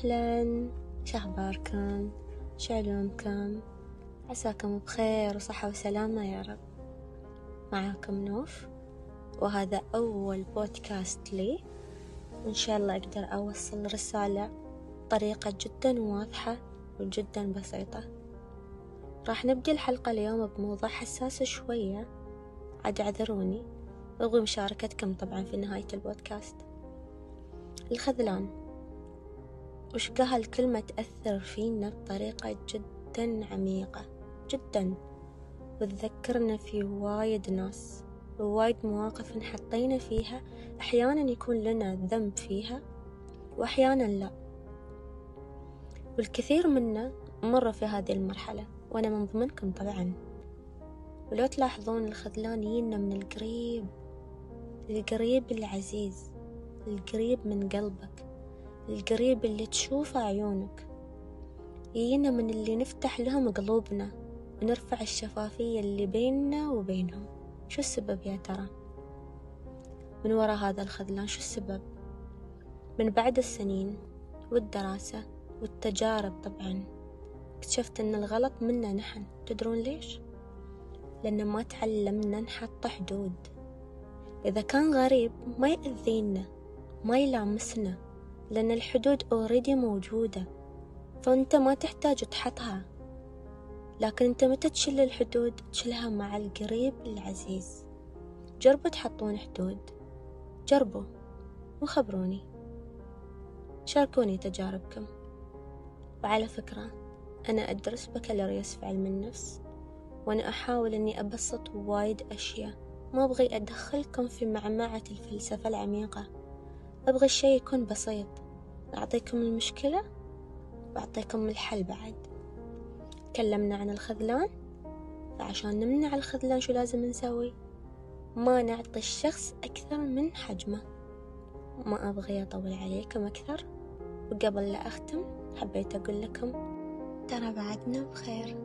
أهلا. شخباركم شعلومكم عساكم بخير وصحة وسلامة يا رب. معاكم نوف وهذا أول بودكاست لي. وإن شاء الله أقدر أوصل رسالة بطريقة جدا واضحة وجدا بسيطة. راح نبدي الحلقة اليوم بموضوع حساس شوية. عاد اعذروني. أبغي مشاركتكم طبعا في نهاية البودكاست. الخذلان. وش هالكلمة تأثر فينا بطريقة جدا عميقة جدا. وتذكرنا في وايد ناس ووايد مواقف انحطينا فيها أحيانا يكون لنا ذنب فيها وأحيانا لا. والكثير منا مر في هذه المرحلة وأنا من ضمنكم طبعا. ولو تلاحظون الخذلان يجينا من القريب القريب العزيز القريب من قلبك. القريب اللي تشوفه عيونك يجينا من اللي نفتح لهم قلوبنا ونرفع الشفافية اللي بيننا وبينهم شو السبب يا ترى؟ من وراء هذا الخذلان شو السبب؟ من بعد السنين والدراسة والتجارب طبعا اكتشفت إن الغلط منا نحن تدرون ليش؟ لأن ما تعلمنا نحط حدود إذا كان غريب ما يأذينا ما يلامسنا لأن الحدود أوريدي موجودة فأنت ما تحتاج تحطها. لكن أنت متى تشيل الحدود؟ تشيلها مع القريب العزيز. جربوا تحطون حدود. جربوا وخبروني. شاركوني تجاربكم. وعلى فكرة أنا أدرس بكالوريوس في علم النفس وأنا أحاول أني أبسط وايد أشياء. ما أبغي أدخلكم في معمعة الفلسفة العميقة. أبغى الشي يكون بسيط. أعطيكم المشكلة؟ وأعطيكم الحل بعد. تكلمنا عن الخذلان؟ فعشان نمنع الخذلان شو لازم نسوي؟ ما نعطي الشخص أكثر من حجمه. ما أبغي أطول عليكم أكثر. وقبل لا أختم حبيت أقول لكم ترى بعدنا بخير.